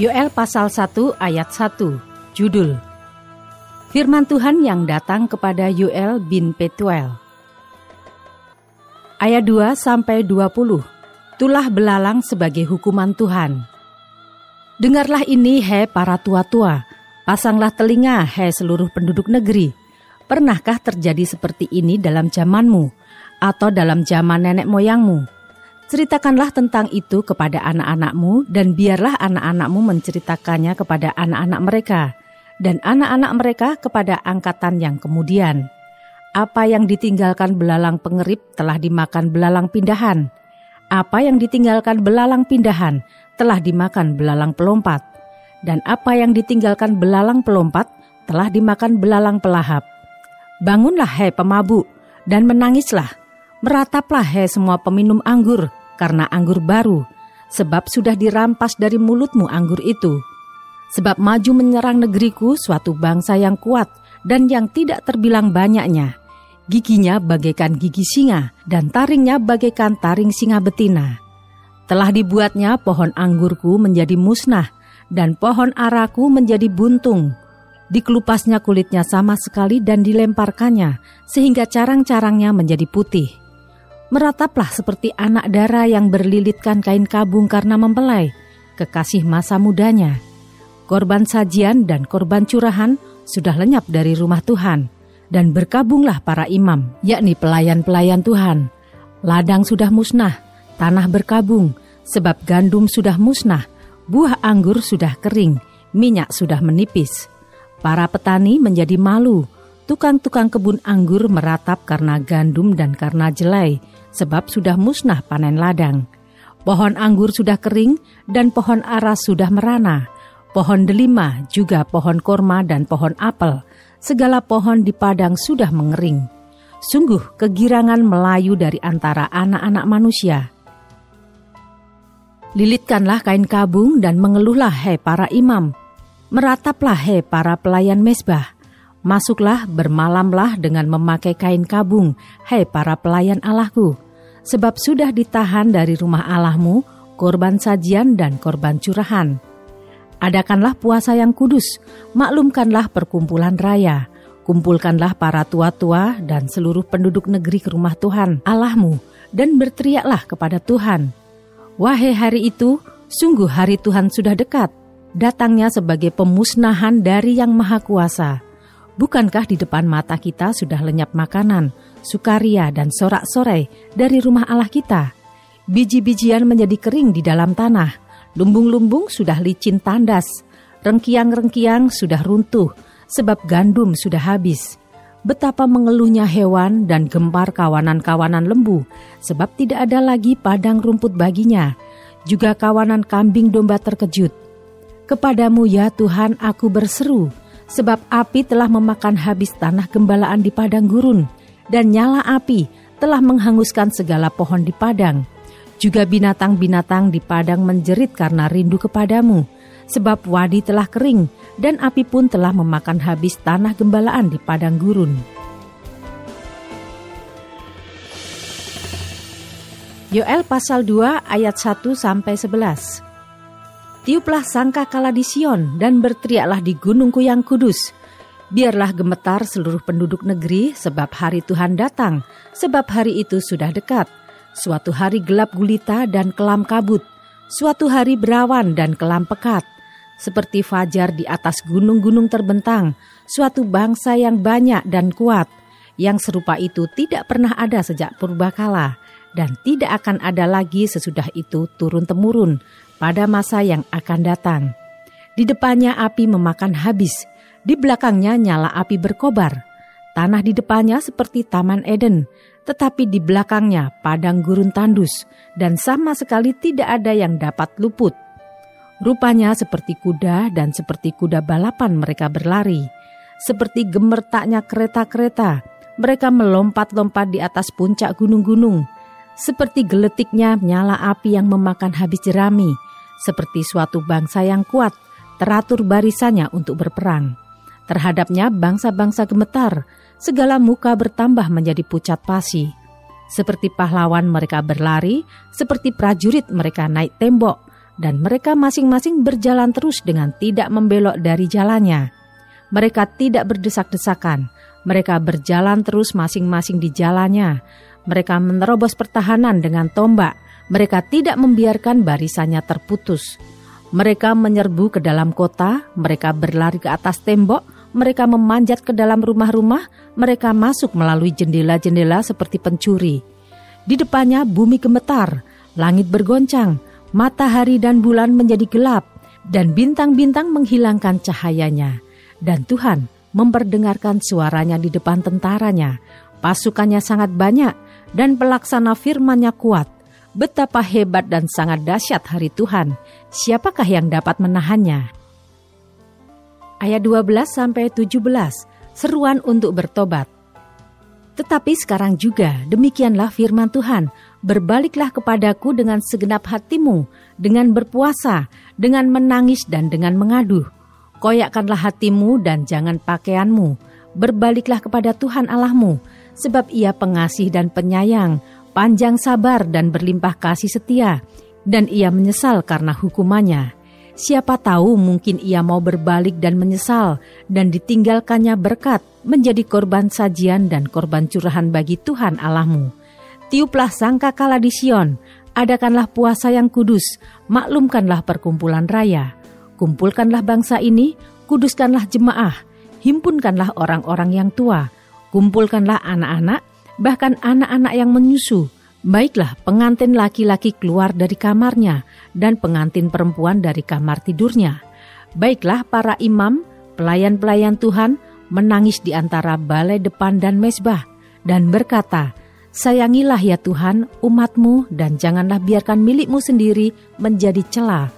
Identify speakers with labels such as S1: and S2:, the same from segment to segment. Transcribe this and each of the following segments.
S1: Yoel pasal 1 ayat 1, judul Firman Tuhan yang datang kepada Yoel bin Petuel. Ayat 2 sampai 20. Tulah belalang sebagai hukuman Tuhan. Dengarlah ini, he para tua-tua, pasanglah telinga, he seluruh penduduk negeri. Pernahkah terjadi seperti ini dalam zamanmu atau dalam zaman nenek moyangmu? Ceritakanlah tentang itu kepada anak-anakmu, dan biarlah anak-anakmu menceritakannya kepada anak-anak mereka, dan anak-anak mereka kepada angkatan yang kemudian. Apa yang ditinggalkan belalang pengerip telah dimakan belalang pindahan. Apa yang ditinggalkan belalang pindahan telah dimakan belalang pelompat. Dan apa yang ditinggalkan belalang pelompat telah dimakan belalang pelahap. Bangunlah hei pemabuk, dan menangislah. Merataplah hei semua peminum anggur, karena anggur baru, sebab sudah dirampas dari mulutmu anggur itu. Sebab maju menyerang negeriku suatu bangsa yang kuat dan yang tidak terbilang banyaknya. Giginya bagaikan gigi singa dan taringnya bagaikan taring singa betina. Telah dibuatnya pohon anggurku menjadi musnah dan pohon araku menjadi buntung. Dikelupasnya kulitnya sama sekali dan dilemparkannya sehingga carang-carangnya menjadi putih merataplah seperti anak dara yang berlilitkan kain kabung karena mempelai, kekasih masa mudanya. Korban sajian dan korban curahan sudah lenyap dari rumah Tuhan, dan berkabunglah para imam, yakni pelayan-pelayan Tuhan. Ladang sudah musnah, tanah berkabung, sebab gandum sudah musnah, buah anggur sudah kering, minyak sudah menipis. Para petani menjadi malu, tukang-tukang kebun anggur meratap karena gandum dan karena jelai, sebab sudah musnah panen ladang. Pohon anggur sudah kering dan pohon aras sudah merana. Pohon delima, juga pohon korma dan pohon apel, segala pohon di padang sudah mengering. Sungguh kegirangan melayu dari antara anak-anak manusia. Lilitkanlah kain kabung dan mengeluhlah hei para imam. Merataplah hei para pelayan mesbah. Masuklah, bermalamlah dengan memakai kain kabung, hai para pelayan Allahku, sebab sudah ditahan dari rumah Allahmu korban sajian dan korban curahan. Adakanlah puasa yang kudus, maklumkanlah perkumpulan raya, kumpulkanlah para tua-tua dan seluruh penduduk negeri ke rumah Tuhan Allahmu, dan berteriaklah kepada Tuhan. Wahai hari itu, sungguh hari Tuhan sudah dekat, datangnya sebagai pemusnahan dari Yang Maha Kuasa Bukankah di depan mata kita sudah lenyap makanan, sukaria, dan sorak-sorai dari rumah Allah kita? Biji-bijian menjadi kering di dalam tanah, lumbung-lumbung sudah licin tandas, rengkiang-rengkiang sudah runtuh, sebab gandum sudah habis. Betapa mengeluhnya hewan dan gempar kawanan-kawanan lembu, sebab tidak ada lagi padang rumput baginya. Juga kawanan kambing domba terkejut. Kepadamu ya Tuhan aku berseru, sebab api telah memakan habis tanah gembalaan di padang gurun, dan nyala api telah menghanguskan segala pohon di padang. Juga binatang-binatang di padang menjerit karena rindu kepadamu, sebab wadi telah kering, dan api pun telah memakan habis tanah gembalaan di padang gurun. Yoel pasal 2 ayat 1 sampai 11. Tiuplah sangka kala di Sion dan berteriaklah di gunungku yang kudus. Biarlah gemetar seluruh penduduk negeri sebab hari Tuhan datang, sebab hari itu sudah dekat. Suatu hari gelap gulita dan kelam kabut, suatu hari berawan dan kelam pekat. Seperti fajar di atas gunung-gunung terbentang, suatu bangsa yang banyak dan kuat. Yang serupa itu tidak pernah ada sejak purbakala dan tidak akan ada lagi sesudah itu turun-temurun pada masa yang akan datang. Di depannya api memakan habis, di belakangnya nyala api berkobar. Tanah di depannya seperti Taman Eden, tetapi di belakangnya padang gurun tandus, dan sama sekali tidak ada yang dapat luput. Rupanya seperti kuda dan seperti kuda balapan mereka berlari. Seperti gemertaknya kereta-kereta, mereka melompat-lompat di atas puncak gunung-gunung. Seperti geletiknya nyala api yang memakan habis jerami, seperti suatu bangsa yang kuat, teratur barisannya untuk berperang. Terhadapnya bangsa-bangsa gemetar, segala muka bertambah menjadi pucat pasi. Seperti pahlawan mereka berlari, seperti prajurit mereka naik tembok, dan mereka masing-masing berjalan terus dengan tidak membelok dari jalannya. Mereka tidak berdesak-desakan, mereka berjalan terus masing-masing di jalannya. Mereka menerobos pertahanan dengan tombak, mereka tidak membiarkan barisannya terputus. Mereka menyerbu ke dalam kota, mereka berlari ke atas tembok, mereka memanjat ke dalam rumah-rumah, mereka masuk melalui jendela-jendela seperti pencuri. Di depannya bumi gemetar, langit bergoncang, matahari dan bulan menjadi gelap, dan bintang-bintang menghilangkan cahayanya. Dan Tuhan memperdengarkan suaranya di depan tentaranya. Pasukannya sangat banyak, dan pelaksana firmannya kuat. Betapa hebat dan sangat dahsyat hari Tuhan. Siapakah yang dapat menahannya? Ayat 12 sampai 17. Seruan untuk bertobat. Tetapi sekarang juga demikianlah firman Tuhan berbaliklah kepadaku dengan segenap hatimu, dengan berpuasa, dengan menangis dan dengan mengaduh. Koyakkanlah hatimu dan jangan pakaianmu. Berbaliklah kepada Tuhan Allahmu, sebab ia pengasih dan penyayang, panjang sabar dan berlimpah kasih setia, dan ia menyesal karena hukumannya. Siapa tahu mungkin ia mau berbalik dan menyesal, dan ditinggalkannya berkat menjadi korban sajian dan korban curahan bagi Tuhan Allahmu Tiuplah sangka kala di Sion, adakanlah puasa yang kudus, maklumkanlah perkumpulan raya. Kumpulkanlah bangsa ini, kuduskanlah jemaah, himpunkanlah orang-orang yang tua, kumpulkanlah anak-anak, bahkan anak-anak yang menyusu. Baiklah pengantin laki-laki keluar dari kamarnya dan pengantin perempuan dari kamar tidurnya. Baiklah para imam, pelayan-pelayan Tuhan menangis di antara balai depan dan mesbah dan berkata, Sayangilah ya Tuhan umatmu dan janganlah biarkan milikmu sendiri menjadi celah.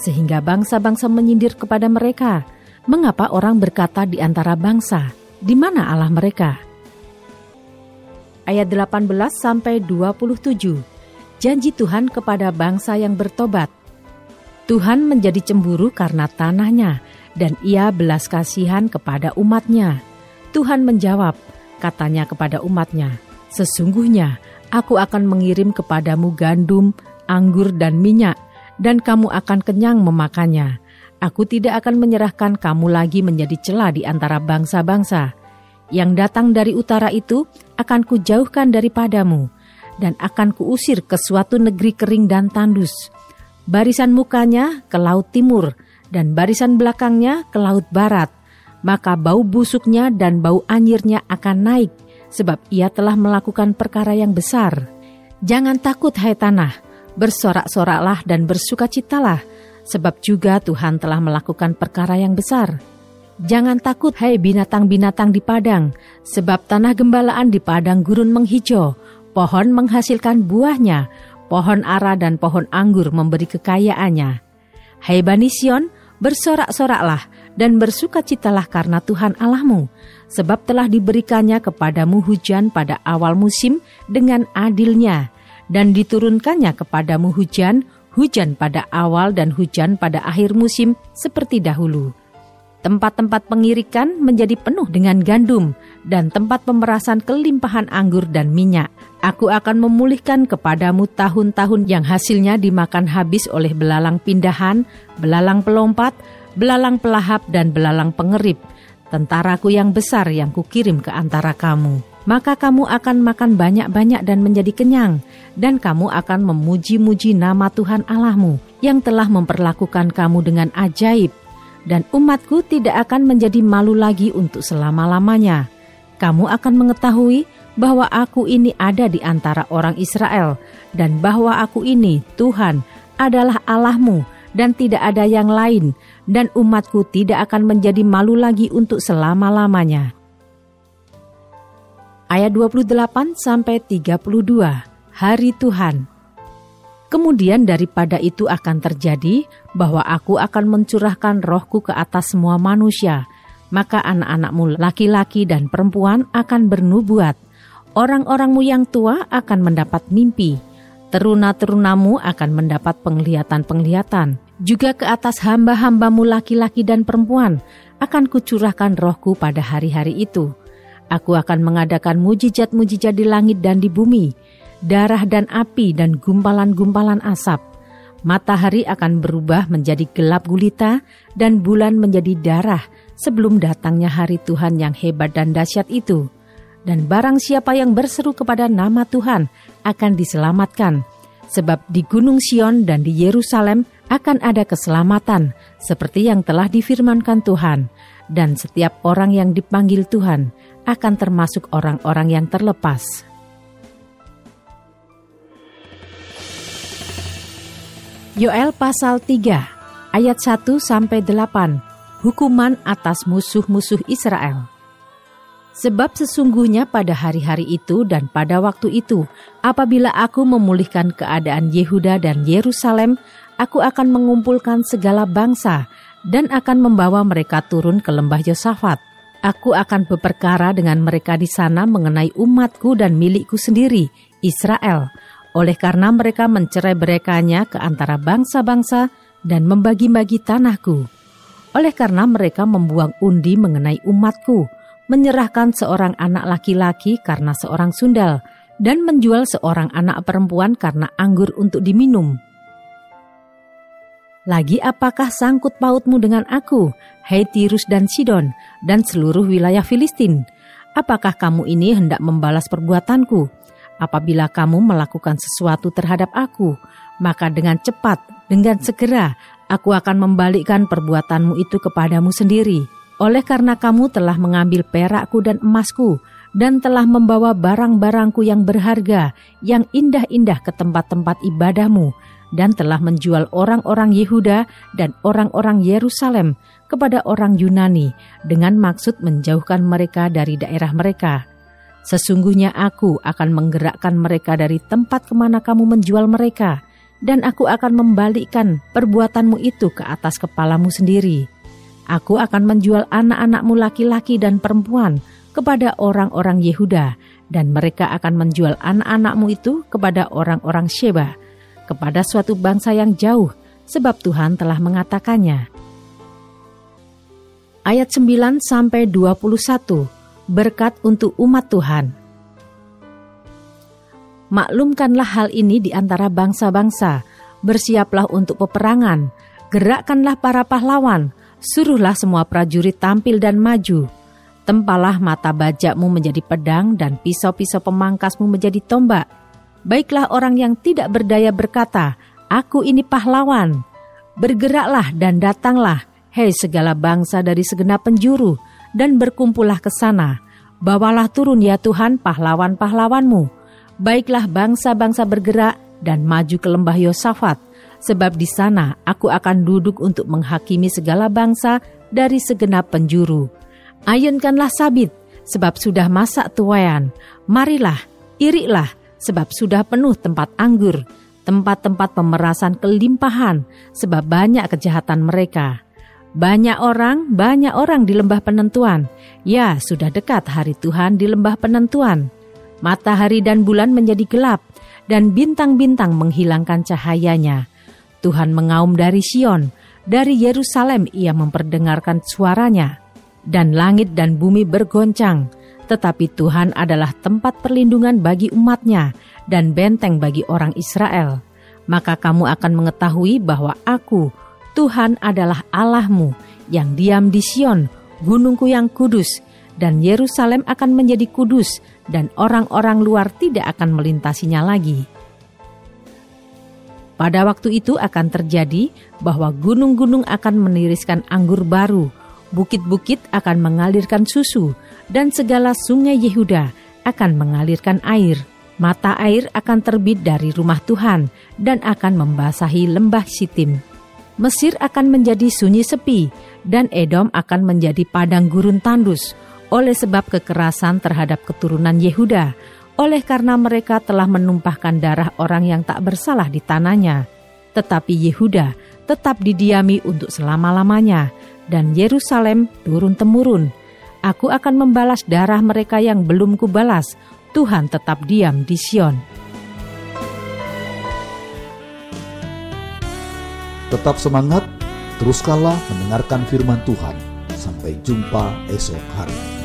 S1: Sehingga bangsa-bangsa menyindir kepada mereka, mengapa orang berkata di antara bangsa, di mana Allah mereka? Ayat 18 sampai 27. Janji Tuhan kepada bangsa yang bertobat. Tuhan menjadi cemburu karena tanahnya dan ia belas kasihan kepada umatnya. Tuhan menjawab, katanya kepada umatnya, Sesungguhnya aku akan mengirim kepadamu gandum, anggur, dan minyak, dan kamu akan kenyang memakannya. Aku tidak akan menyerahkan kamu lagi menjadi celah di antara bangsa-bangsa. Yang datang dari utara itu akan kujauhkan daripadamu, dan akan kuusir ke suatu negeri kering dan tandus. Barisan mukanya ke laut timur, dan barisan belakangnya ke laut barat. Maka bau busuknya dan bau anyirnya akan naik, sebab ia telah melakukan perkara yang besar. Jangan takut, hai tanah, bersorak-soraklah dan bersukacitalah, sebab juga Tuhan telah melakukan perkara yang besar. Jangan takut, hai binatang-binatang di padang, sebab tanah gembalaan di padang gurun menghijau, pohon menghasilkan buahnya, pohon ara dan pohon anggur memberi kekayaannya. Hai Bani Sion, bersorak-soraklah dan bersukacitalah karena Tuhan Allahmu, sebab telah diberikannya kepadamu hujan pada awal musim dengan adilnya, dan diturunkannya kepadamu hujan, hujan pada awal dan hujan pada akhir musim seperti dahulu. Tempat-tempat pengirikan menjadi penuh dengan gandum, dan tempat pemerasan kelimpahan anggur dan minyak. Aku akan memulihkan kepadamu tahun-tahun yang hasilnya dimakan habis oleh belalang pindahan, belalang pelompat, belalang pelahap dan belalang pengerip, tentaraku yang besar yang kukirim ke antara kamu. Maka kamu akan makan banyak-banyak dan menjadi kenyang, dan kamu akan memuji-muji nama Tuhan Allahmu yang telah memperlakukan kamu dengan ajaib, dan umatku tidak akan menjadi malu lagi untuk selama-lamanya. Kamu akan mengetahui bahwa aku ini ada di antara orang Israel, dan bahwa aku ini, Tuhan, adalah Allahmu, dan tidak ada yang lain, dan umatku tidak akan menjadi malu lagi untuk selama-lamanya. ayat 28 sampai 32. Hari Tuhan. Kemudian daripada itu akan terjadi bahwa aku akan mencurahkan rohku ke atas semua manusia, maka anak-anakmu laki-laki dan perempuan akan bernubuat. Orang-orangmu yang tua akan mendapat mimpi, teruna-terunamu akan mendapat penglihatan-penglihatan. Juga ke atas hamba-hambamu laki-laki dan perempuan akan kucurahkan rohku pada hari-hari itu. Aku akan mengadakan mujizat-mujizat di langit dan di bumi, darah dan api dan gumpalan-gumpalan asap. Matahari akan berubah menjadi gelap gulita dan bulan menjadi darah sebelum datangnya hari Tuhan yang hebat dan dahsyat itu. Dan barang siapa yang berseru kepada nama Tuhan akan diselamatkan. Sebab di Gunung Sion dan di Yerusalem akan ada keselamatan seperti yang telah difirmankan Tuhan. Dan setiap orang yang dipanggil Tuhan akan termasuk orang-orang yang terlepas. Yoel pasal 3 ayat 1 sampai 8 Hukuman atas musuh-musuh Israel. Sebab sesungguhnya pada hari-hari itu dan pada waktu itu, apabila aku memulihkan keadaan Yehuda dan Yerusalem, aku akan mengumpulkan segala bangsa dan akan membawa mereka turun ke lembah Yosafat. Aku akan berperkara dengan mereka di sana mengenai umatku dan milikku sendiri, Israel, oleh karena mereka mencerai berekanya ke antara bangsa-bangsa dan membagi-bagi tanahku. Oleh karena mereka membuang undi mengenai umatku, menyerahkan seorang anak laki-laki karena seorang sundal, dan menjual seorang anak perempuan karena anggur untuk diminum. Lagi apakah sangkut pautmu dengan aku, hai Tirus dan Sidon, dan seluruh wilayah Filistin? Apakah kamu ini hendak membalas perbuatanku? Apabila kamu melakukan sesuatu terhadap aku, maka dengan cepat, dengan segera, aku akan membalikkan perbuatanmu itu kepadamu sendiri. Oleh karena kamu telah mengambil perakku dan emasku, dan telah membawa barang-barangku yang berharga, yang indah-indah ke tempat-tempat ibadahmu, dan telah menjual orang-orang Yehuda dan orang-orang Yerusalem kepada orang Yunani dengan maksud menjauhkan mereka dari daerah mereka. Sesungguhnya aku akan menggerakkan mereka dari tempat ke mana kamu menjual mereka, dan aku akan membalikkan perbuatanmu itu ke atas kepalamu sendiri. Aku akan menjual anak-anakmu laki-laki dan perempuan kepada orang-orang Yehuda, dan mereka akan menjual anak-anakmu itu kepada orang-orang Sheba, kepada suatu bangsa yang jauh, sebab Tuhan telah mengatakannya. Ayat 9 sampai 21 berkat untuk umat Tuhan. Maklumkanlah hal ini di antara bangsa-bangsa, bersiaplah untuk peperangan, gerakkanlah para pahlawan, suruhlah semua prajurit tampil dan maju. Tempalah mata bajakmu menjadi pedang dan pisau-pisau pemangkasmu menjadi tombak Baiklah orang yang tidak berdaya berkata, Aku ini pahlawan. Bergeraklah dan datanglah, hei segala bangsa dari segenap penjuru, dan berkumpullah ke sana. Bawalah turun ya Tuhan pahlawan-pahlawanmu. Baiklah bangsa-bangsa bergerak dan maju ke lembah Yosafat, sebab di sana aku akan duduk untuk menghakimi segala bangsa dari segenap penjuru. Ayunkanlah sabit, sebab sudah masak tuayan. Marilah, iriklah, sebab sudah penuh tempat anggur, tempat-tempat pemerasan kelimpahan, sebab banyak kejahatan mereka. Banyak orang, banyak orang di lembah penentuan. Ya, sudah dekat hari Tuhan di lembah penentuan. Matahari dan bulan menjadi gelap, dan bintang-bintang menghilangkan cahayanya. Tuhan mengaum dari Sion, dari Yerusalem ia memperdengarkan suaranya. Dan langit dan bumi bergoncang, tetapi Tuhan adalah tempat perlindungan bagi umatnya dan benteng bagi orang Israel. Maka kamu akan mengetahui bahwa aku, Tuhan adalah Allahmu yang diam di Sion, gunungku yang kudus, dan Yerusalem akan menjadi kudus, dan orang-orang luar tidak akan melintasinya lagi. Pada waktu itu akan terjadi bahwa gunung-gunung akan meniriskan anggur baru, bukit-bukit akan mengalirkan susu, dan segala sungai Yehuda akan mengalirkan air. Mata air akan terbit dari rumah Tuhan dan akan membasahi lembah Sitim. Mesir akan menjadi sunyi sepi, dan Edom akan menjadi padang gurun tandus. oleh sebab kekerasan terhadap keturunan Yehuda, oleh karena mereka telah menumpahkan darah orang yang tak bersalah di tanahnya. Tetapi Yehuda tetap didiami untuk selama-lamanya, dan Yerusalem turun-temurun. Aku akan membalas darah mereka yang belum kubalas. Tuhan tetap diam di Sion.
S2: Tetap semangat, teruskanlah mendengarkan firman Tuhan. Sampai jumpa esok hari.